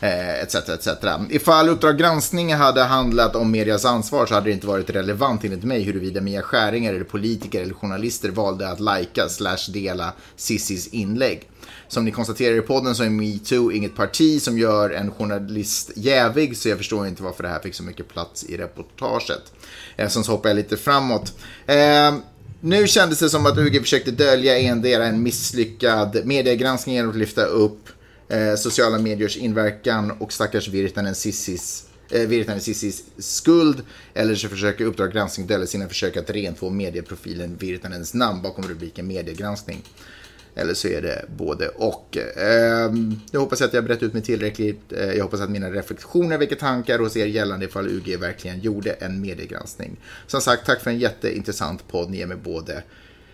Eh, etc, etc. Ifall Uppdrag granskning hade handlat om medias ansvar så hade det inte varit relevant enligt mig huruvida Mia Skäringer eller politiker eller journalister valde att lajka slash dela Sissis inlägg. Som ni konstaterar i podden så är metoo inget parti som gör en journalist jävig så jag förstår inte varför det här fick så mycket plats i reportaget. Eh, sen så hoppar jag lite framåt. Eh, nu kändes det som att UG försökte dölja endera en misslyckad mediegranskning genom att lyfta upp eh, sociala mediers inverkan och stackars Virtanen Sissis eh, Virtanen Sissis skuld eller så försöker Uppdrag granskning dölja sina försök att rentvå medieprofilen Virtanens namn bakom rubriken mediegranskning. Eller så är det både och. Ehm, Jag hoppas att jag brett ut mig tillräckligt. Eh, Jag hoppas att mina reflektioner väcker tankar hos er gällande ifall UG verkligen gjorde en mediegranskning. Som sagt, tack för en jätteintressant podd. Ni ger mig, både,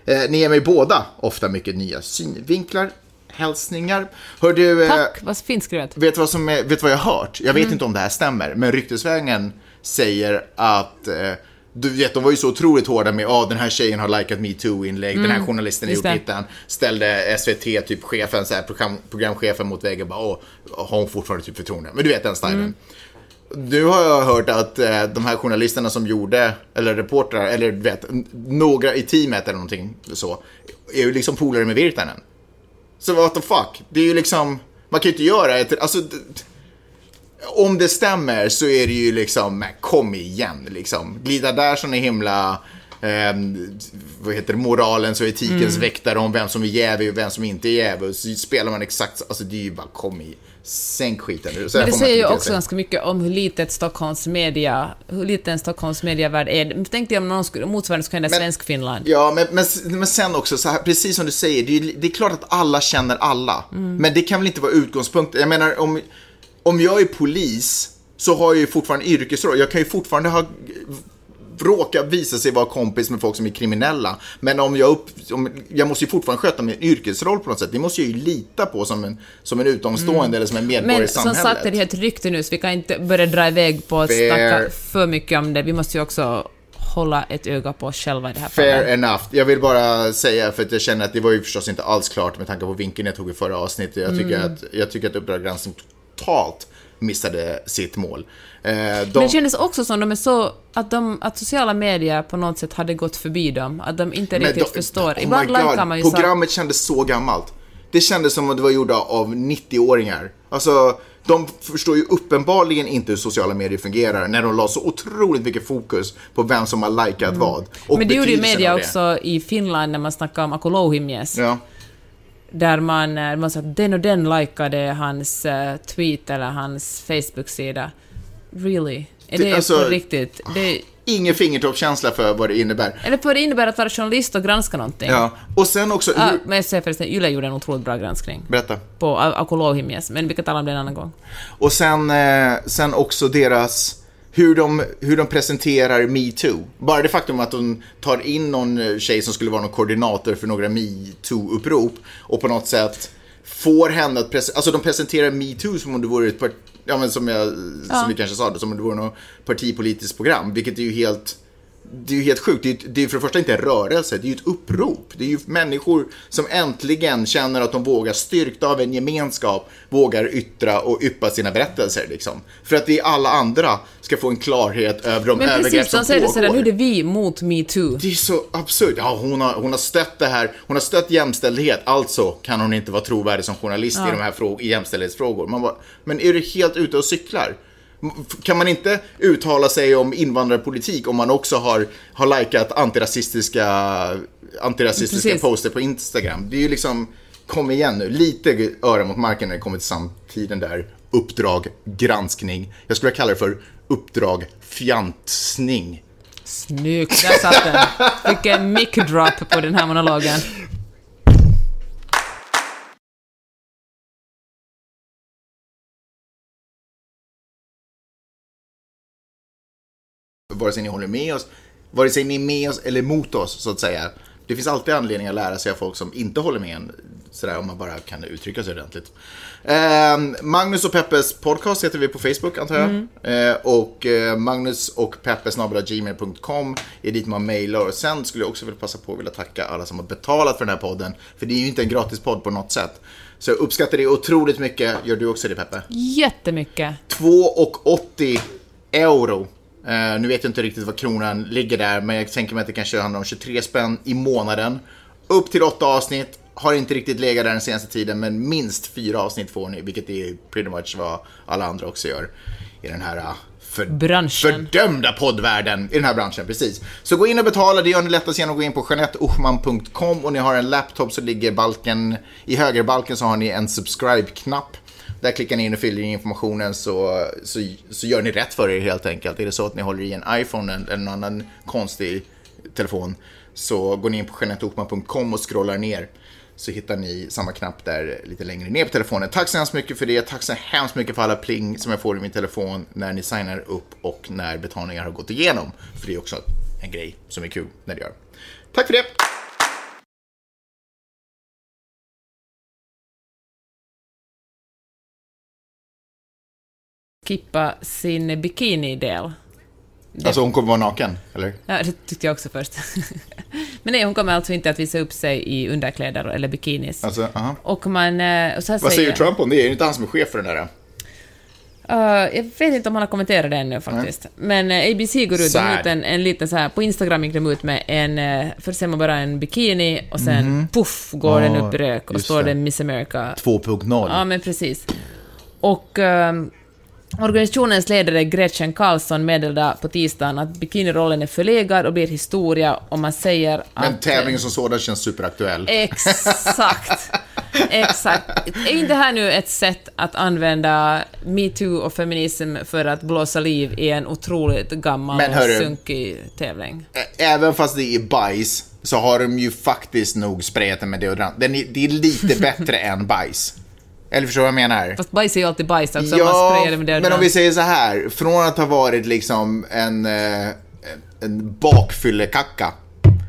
eh, ni ger mig båda ofta mycket nya synvinklar. Hälsningar. Hör du, eh, Tack, vad fint skrivet. Vet du vad, som vet vad jag har hört? Jag vet inte om det här stämmer, men ryktesvägen säger att eh, du vet, de var ju så otroligt hårda med att ah, den här tjejen har likat metoo-inlägg, den här journalisten har gjort hittan. Ställde SVT, typ chefen, så här, program, programchefen mot väggen bara, åh, har hon fortfarande typ förtroende? Men du vet den stilen. Nu har jag hört att eh, de här journalisterna som gjorde, eller reportrar, eller vet, några i teamet eller någonting så, är ju liksom polare med Virtanen. Så what the fuck? Det är ju liksom, man kan ju inte göra ett, alltså, om det stämmer så är det ju liksom, kom igen liksom. Glida där som är himla, ehm, vad heter det, moralens och etikens väktare om vem som är jävig och vem som inte är jävig. Så spelar man exakt, alltså det är ju bara, kom i, sänk skiten nu. Så Men det säger ju också sig. ganska mycket om hur litet Stockholms media, hur liten Stockholms medievärld är. Tänk dig om någon skulle, motsvarande skulle hända i Svensk-Finland. Ja, men, men, men sen också, så här, precis som du säger, det är, det är klart att alla känner alla. Men det kan väl inte vara utgångspunkten. Jag menar, om, om jag är polis så har jag ju fortfarande yrkesroll. Jag kan ju fortfarande ha råka visa sig vara kompis med folk som är kriminella. Men om jag, upp, om, jag måste ju fortfarande sköta min yrkesroll på något sätt. Det måste jag ju lita på som en, som en utomstående eller som en medborgare Men i som samhället. sagt är det ett rykte nu, så vi kan inte börja dra iväg på att Fair. snacka för mycket om det. Vi måste ju också hålla ett öga på oss själva i det här Fair fallet. enough. Jag vill bara säga, för att jag känner att det var ju förstås inte alls klart med tanke på vinkeln jag tog i förra avsnittet. Jag tycker, att, jag tycker att Uppdrag granskning totalt missade sitt mål. Eh, Men de, det kändes också som de är så, att, de, att sociala medier på något sätt hade gått förbi dem, att de inte men riktigt de- förstår. oh Ibland likar man ju så Programmet kändes så gammalt. Det kändes som att det var gjorda av 90-åringar. Alltså, de förstår ju uppenbarligen inte hur sociala medier fungerar när de la så otroligt mycket fokus på vem som har likat vad. Mm. Men det gjorde ju media också i Finland när man snackade om Akulouhimies. Ja. Där man, eh, man sa att den och den likade hans eh, tweet eller hans Facebook-sida. Really? Är Det- det, alltså- på riktigt? Det, Ingen fingertoppskänsla för vad det innebär. eller vad det innebär att vara journalist och granska någonting. Ja. Och sen också, Ah, hur, men jag säger förresten, Yle gjorde en otroligt bra granskning berätta. på A- Akulouhimies, men vi kan tala om det en annan gång. Och sen, eh, sen också deras, hur de, hur de presenterar metoo. Bara det faktum att de tar in någon eh, tjej som skulle vara någon koordinator för några metoo-upprop och på något sätt får henne att presentera, alltså de presenterar metoo som om det vore ett ja men som jag, som vi kanske sa det, som om det vore något partipolitiskt program, vilket är ju helt det är ju helt sjukt. Det är, ju- det är ju för det första inte en rörelse, det är ju ett upprop. Det är ju människor som äntligen känner att de vågar, styrkta av en gemenskap, vågar yttra och yppa sina berättelser. Liksom. För att vi alla andra ska få en klarhet över de Men övergrepp precis, som pågår. sådär, nu är det vi mot metoo. Det är så absurt. Ja, hon, har, hon har stött det här. Hon har stött jämställdhet. Alltså kan hon inte vara trovärdig som journalist i de här fråg- jämställdhetsfrågor. Man bara, men är du helt ute och cyklar? Kan man inte uttala sig om invandrarpolitik om man också har, har likat antirasistiska, antirasistiska Precis. poster på Instagram? Det är ju liksom, kom igen nu, lite öra mot marken när det kommer till samtiden där. Uppdrag, granskning. Jag skulle kalla det för uppdrag fjantsning. Snyggt, där satt den. Vilken mic drop på den här monologen. Vare sig ni håller med oss, vare sig ni är med oss eller mot oss, så att säga. Det finns alltid anledning att lära sig av folk som inte håller med en, sådär om man bara kan uttrycka sig ordentligt. Ehm, Magnus och Peppes podcast heter vi på Facebook, antar jag. Eh, och eh, Magnus och Peppes gmail.com är dit man mejlar. Och sen skulle jag också vilja passa på att vilja tacka alla som har betalat för den här podden. För det är ju inte en gratis podd på något sätt. Så jag uppskattar det otroligt mycket. Gör du också det, Peppe? Jättemycket. 2,80 euro. Eh, nu vet jag inte riktigt vad kronan ligger där, men jag tänker mig att det kanske handlar om 23 spänn i månaden. Upp till åtta avsnitt. Har inte riktigt legat där den senaste tiden, men minst fyra avsnitt får ni, vilket är pretty much vad alla andra också gör i den här eh, för, Branschen. fördömda poddvärlden i den här branschen. Precis. Så gå in och betala, det gör ni lättast genom att gå in på jeanetteochman.com och ni har en laptop så ligger balken, i högerbalken så har ni en subscribe-knapp. Där klickar ni in och fyller in informationen så, så, så gör ni rätt för er helt enkelt. Är det så att ni håller i en iPhone eller någon annan konstig telefon så går ni in på genetokman.com och scrollar ner så hittar ni samma knapp där lite längre ner på telefonen. Tack så hemskt mycket för det. Tack så hemskt mycket för alla pling som jag får i min telefon när ni signar upp och när betalningar har gått igenom. För det är också en grej som är kul när det gör. Tack för det! Kippa sin bikini-del. Alltså hon kommer vara naken, eller? Ja, det tyckte jag också först. Men nej, hon kommer alltså inte att visa upp sig i underkläder eller bikinis. Alltså, aha. Och man... eh, Och så Vad säger Trump om det? Är det inte han som är chef för den där? Uh, jag vet inte om han har kommenterat det ännu faktiskt. Men uh, ABC går ut, ut en, en liten så här, på Instagram gick de ut med en, uh, först ser man bara en bikini och sen puff går den upp i rök och står det. det Miss America. 2.0. Ja, men precis. Och ehm, organisationens ledare Gretchen Carlsson meddelade på tisdagen att bikinirollen är förlegad och blir historia om man säger Men att... tävlingen som sådan känns superaktuell. Exakt. Exakt. Är inte det här nu ett sätt att använda metoo och feminism för att blåsa liv i en otroligt gammal Men och hörru- sunkig tävling? Även fast det är bajs så har de ju faktiskt nog sprayat den med deodorant. Den är, det är lite bättre än bajs. Eller förstår du vad jag menar? Fast bajs är ju alltid bajs också, det med men om vi säger så här. Från att ha varit liksom en, eh, en bakfyllekacka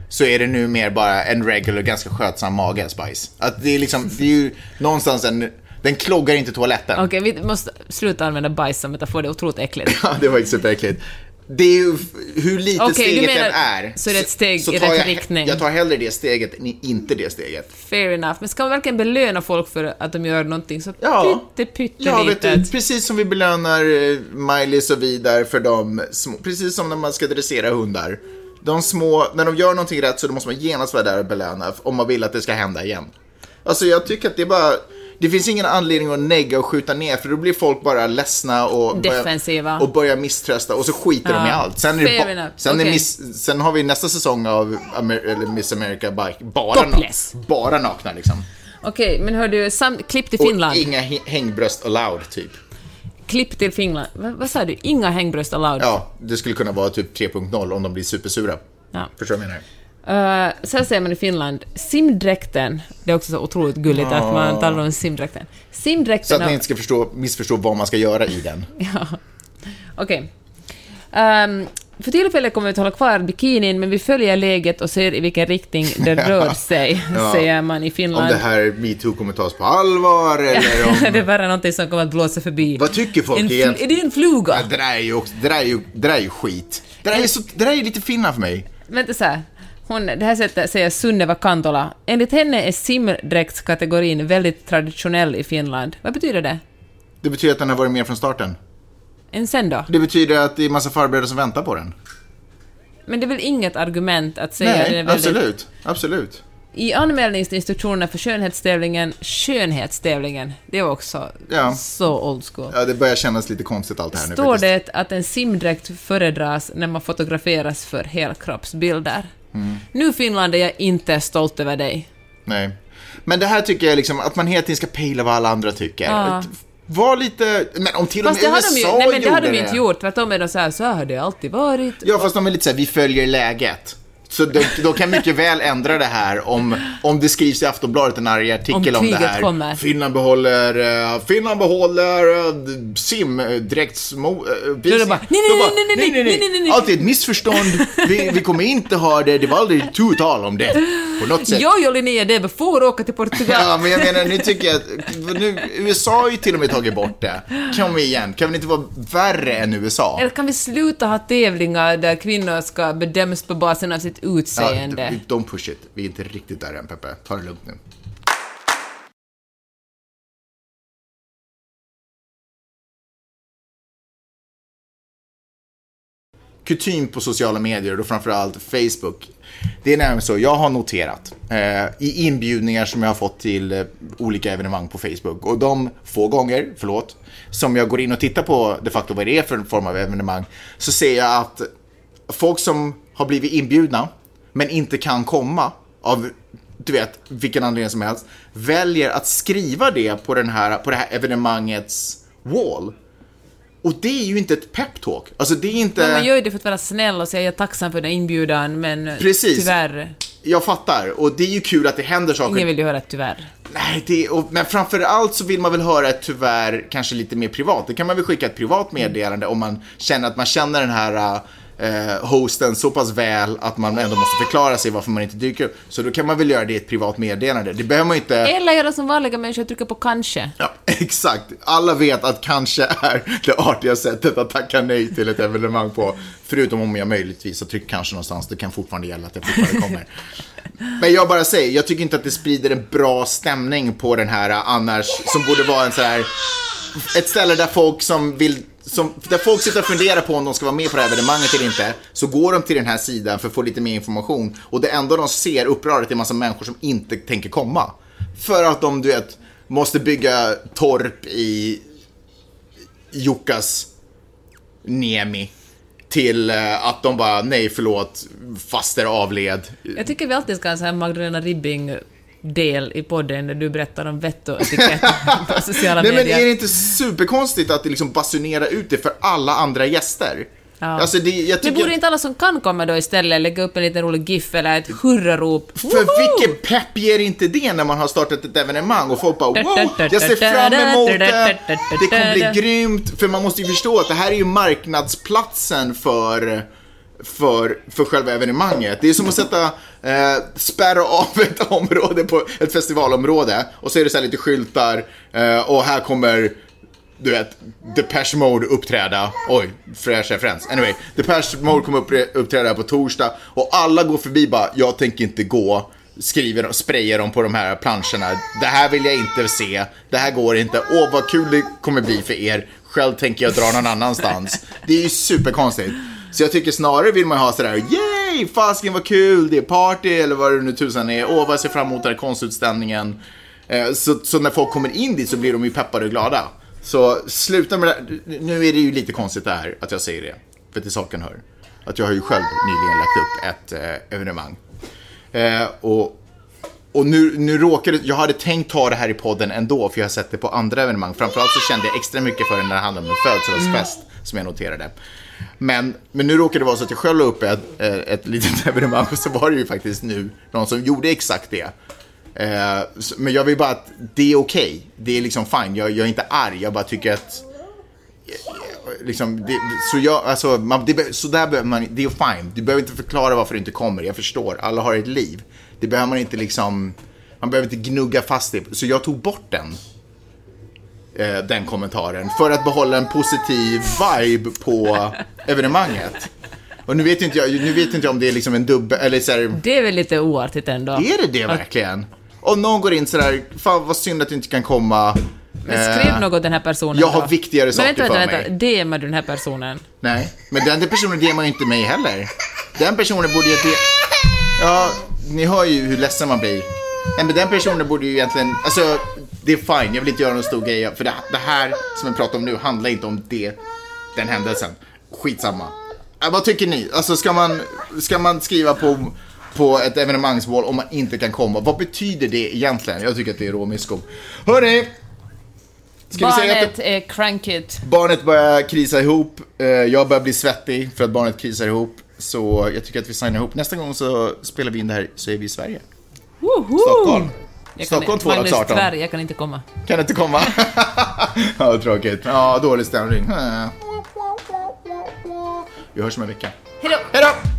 så är det nu mer bara en regular, ganska skötsam mage bajs. Att det är liksom, det är ju någonstans en, den kloggar inte toaletten. Okej, vi måste sluta använda bajs som metafor, det är otroligt äckligt. Ja, det var superäckligt. Det är ju hur litet du steget menar- än är. så är det ett steg i tar rätt jag, riktning. Jag tar hellre det steget än inte det steget. Fair enough. Men ska man verkligen belöna folk för att de gör någonting så Ja. pytte, pytte Ja, vet du, litet? precis som vi belönar eh, Miley och vidare för de små, precis som när man ska dressera hundar. De små, när de gör någonting rätt så då måste man genast vara där och belöna om man vill att det ska hända igen. Alltså jag tycker att det är bara, det finns ingen anledning att negga och skjuta ner för då blir folk bara ledsna och Defensiva. Börjar, och börjar misströsta och så skiter de i Ja, allt. Sen, är det fair ba- sen, Okej. miss, sen har vi nästa säsong av Amer- eller Miss America bara, bara, Topless. bara nakna liksom. Okej, men hör du, sam- klipp till Och Finland. inga hä- hängbröst allowed typ. Klipp till Finland. Va, vad sa du? Inga hängbröst allowed? Ja, det skulle kunna vara typ 3.0 om de blir supersura. Ja. Förstår du vad jag menar? Uh, så här säger man i Finland, simdräkten, det är också så otroligt gulligt att man talar om simdräkten. Så Simdräkten... att ni inte ska förstå, missförstå vad man ska göra i den. Ja. Okej. Ehm, för tillfället kommer vi att hålla kvar bikinin, men vi följer läget och ser i vilken riktning det rör sig, Ja. säger man i Om Finland. det här metoo kommer tas på allvar eller om... det är bara någonting som kommer att blåsa förbi. Vad tycker folk en egentligen? Är det en fluga? Ja, det där är ju, också, det där är ju, det där är ju skit. Det där är, så, det där är lite Finland för mig. Vänta så här. Hon, det här sättet säger Sunneva Kantola. Enligt henne är simdräktskategorin väldigt traditionell i Finland. Vad betyder det? Det betyder att den har varit med från starten. En sen då? Det betyder att det är massa farbröder som väntar på den. Men det är väl inget argument att säga Nej, är väldigt... absolut. Absolut. I anmälningsinstruktionerna för skönhetstävlingen, skönhetstävlingen, det var också Ja. så old school. Ja, det börjar kännas lite konstigt allt det här nu Står faktiskt. det att en simdräkt föredras när man fotograferas för helkroppsbilder. Mm. Nu Finland är jag inte stolt över dig. Nej. Men det här tycker jag liksom, att man hela tiden ska pejla vad alla andra tycker. Ja. Var lite, men om till och med det har de ju, USA nej men det har de gjorde ju inte gjort, tvärtom är de såhär, så här har det alltid varit. Ja, fast de är lite såhär, vi följer läget. Så de, de, kan mycket väl ändra det här om, om det skrivs i Aftonbladet en arg artikel om, om det här. Kommer. Finland behåller, eh, Finland behåller eh, sim eh, direktsmo, Då bara, nej, nej, nej, nej, nej, nej, nej, Allt är ett missförstånd. Vi, vi kommer inte ha det. Det var aldrig tu tal om det. På något sätt. Jag och Linnea Debe får åka till Portugal. Ja, men jag menar, nu tycker jag att, nu, USA har ju till och med tagit bort det. Kom igen? Kan vi inte vara värre än USA? Eller kan vi sluta ha tävlingar där kvinnor ska bedömas på basen av sitt utseende? Ja, don't push it. Vi är inte riktigt där än, Peppe. Ta det lugnt nu. Kutym på sociala medier och framförallt Facebook. Det är nämligen så, jag har noterat eh, i inbjudningar som jag har fått till eh, olika evenemang på Facebook och de få gånger, förlåt, som jag går in och tittar på de facto vad det är för en form av evenemang så ser jag att folk som har blivit inbjudna men inte kan komma av du vet, vilken anledning som helst, väljer att skriva det på, den här, på det här evenemangets wall. Och det är ju inte ett peptalk. Alltså det är inte... Men man gör ju det för att vara snäll och säga jag är tacksam för den inbjudan, men Precis. tyvärr, Jag fattar. Och det är ju kul att det händer saker. ingen vill ju höra ett tyvärr. Nej, det, och, men framför allt så vill man väl höra ett tyvärr kanske lite mer privat. Det kan man väl skicka ett privat meddelande om man känner att man känner den här eh, hosten så pass väl att man ändå måste förklara sig varför man inte dyker upp. Så då kan man väl göra det i ett privat meddelande. Det behöver man inte... Eller göra som vanliga människor, trycka på kanske. Ja, exakt. Alla vet att kanske är det artiga sättet att tacka nej till ett evenemang på. Förutom om jag möjligtvis har tryckt kanske någonstans. Det kan fortfarande gälla att jag fortfarande kommer. Men jag bara säger, jag tycker inte att det sprider en bra stämning på den här annars, som borde vara en så här ett ställe där folk som vill som, där folk sitter och funderar på om de ska vara med på det här evenemanget eller inte, så går de till den här sidan för att få lite mer information. Och det enda de ser uppröret är en massa människor som inte tänker komma. För att de, du vet, måste bygga torp i Jukkas Niemi. Till eh, att de bara, nej förlåt, faster avled. Jag tycker vi alltid ska ha så här Magdalena Ribbing-del i podden när du berättar om vett och etikett på sociala Nej men medier. är det inte superkonstigt att det liksom basunerar ut det för alla andra gäster? Ja. Alltså det, jag Men tycker... borde inte alla som kan komma då istället lägga upp en liten rolig GIF eller ett hurrarop? För vilken pepp ger inte det när man har startat ett evenemang och folk bara wow, jag ser fram emot det, det kommer bli grymt. För man måste ju förstå att det här är ju marknadsplatsen för, för, för själva evenemanget. Det är som att sätta, eh, spärra av ett område på ett festivalområde och så är det så här lite skyltar eh, och här kommer du vet, Depeche Mode uppträda. Oj, fräsch referens. Anyway, Depeche Mode kommer upp, uppträda på torsdag och alla går förbi bara, jag tänker inte gå. Skriver och sprayar dem på de här planscherna. Det här vill jag inte se. Det här går inte. Åh, vad kul det kommer bli för er. Själv tänker jag dra någon annanstans. Det är ju superkonstigt. Så jag tycker snarare vill man ha sådär, yay, fasken vad kul, det är party eller vad det nu tusan är. Åh, vad jag ser fram emot den här konstutställningen. Eh, Så, så när folk kommer in dit så blir de ju peppade och glada. Så sluta med det. Nu är det ju lite konstigt det här att jag säger det. För till saken hör. Att jag har ju själv nyligen lagt upp ett eh, evenemang. Eh, och och nu, nu råkade jag hade tänkt ta det här i podden ändå för jag har sett det på andra evenemang. Framförallt så kände jag extra mycket för det när det handlade om en födelsedagsfest som jag noterade. Men, men nu råkade det vara så att jag själv la upp ett, eh, ett litet evenemang och så var det ju faktiskt nu någon som gjorde exakt det. Eh, men jag vill bara att det är okej. Det är liksom fine. Jag, jag är inte arg. Jag bara tycker att eh, liksom, det, så jag, alltså, man, det, så där behöver man, det är fine. Du behöver inte förklara varför du inte kommer. Jag förstår, alla har ett liv. Det behöver man inte liksom, man behöver inte gnugga fast det. Så jag tog bort den. Eh, den kommentaren. För att behålla en positiv vibe på evenemanget. Och nu vet inte jag, nu vet inte jag om det är liksom en dubbel, eller så här, Det är väl lite oartigt ändå. är det det verkligen? Om någon går in sådär, fan vad synd att du inte kan komma. Men skriv Eh, något den här personen jag har då. viktigare saker Men vänta, för vänta, vänta. mig. DMar du den här personen? Nej, men den personen ger man ju inte mig heller. Den personen borde ju. Ja, ni hör ju hur ledsen man blir. Nej, men den personen borde ju egentligen... Alltså, det är fine, jag vill inte göra någon stor grej. För det, det här som vi pratar om nu handlar inte om det, den händelsen. Skitsamma. Äh, vad tycker ni? Alltså, ska man, ska man skriva på, på ett evenemangsmål om man inte kan komma? Vad betyder det egentligen? Jag tycker att det är råmysko. Hörni! Ska vi säga att Barnet är crankigt. Barnet börjar krisa ihop, eh, jag börjar bli svettig för att barnet krisar ihop. Så jag tycker att vi signar ihop. Nästa gång så spelar vi in det här så är vi i Sverige. Woho! Stockholm. Jag Stockholm kan, Magnus, 2018. tyvärr, jag kan inte komma. Kan inte komma? ja, tråkigt. Ja, dålig stämning. Vi hörs om en vecka. Hej då!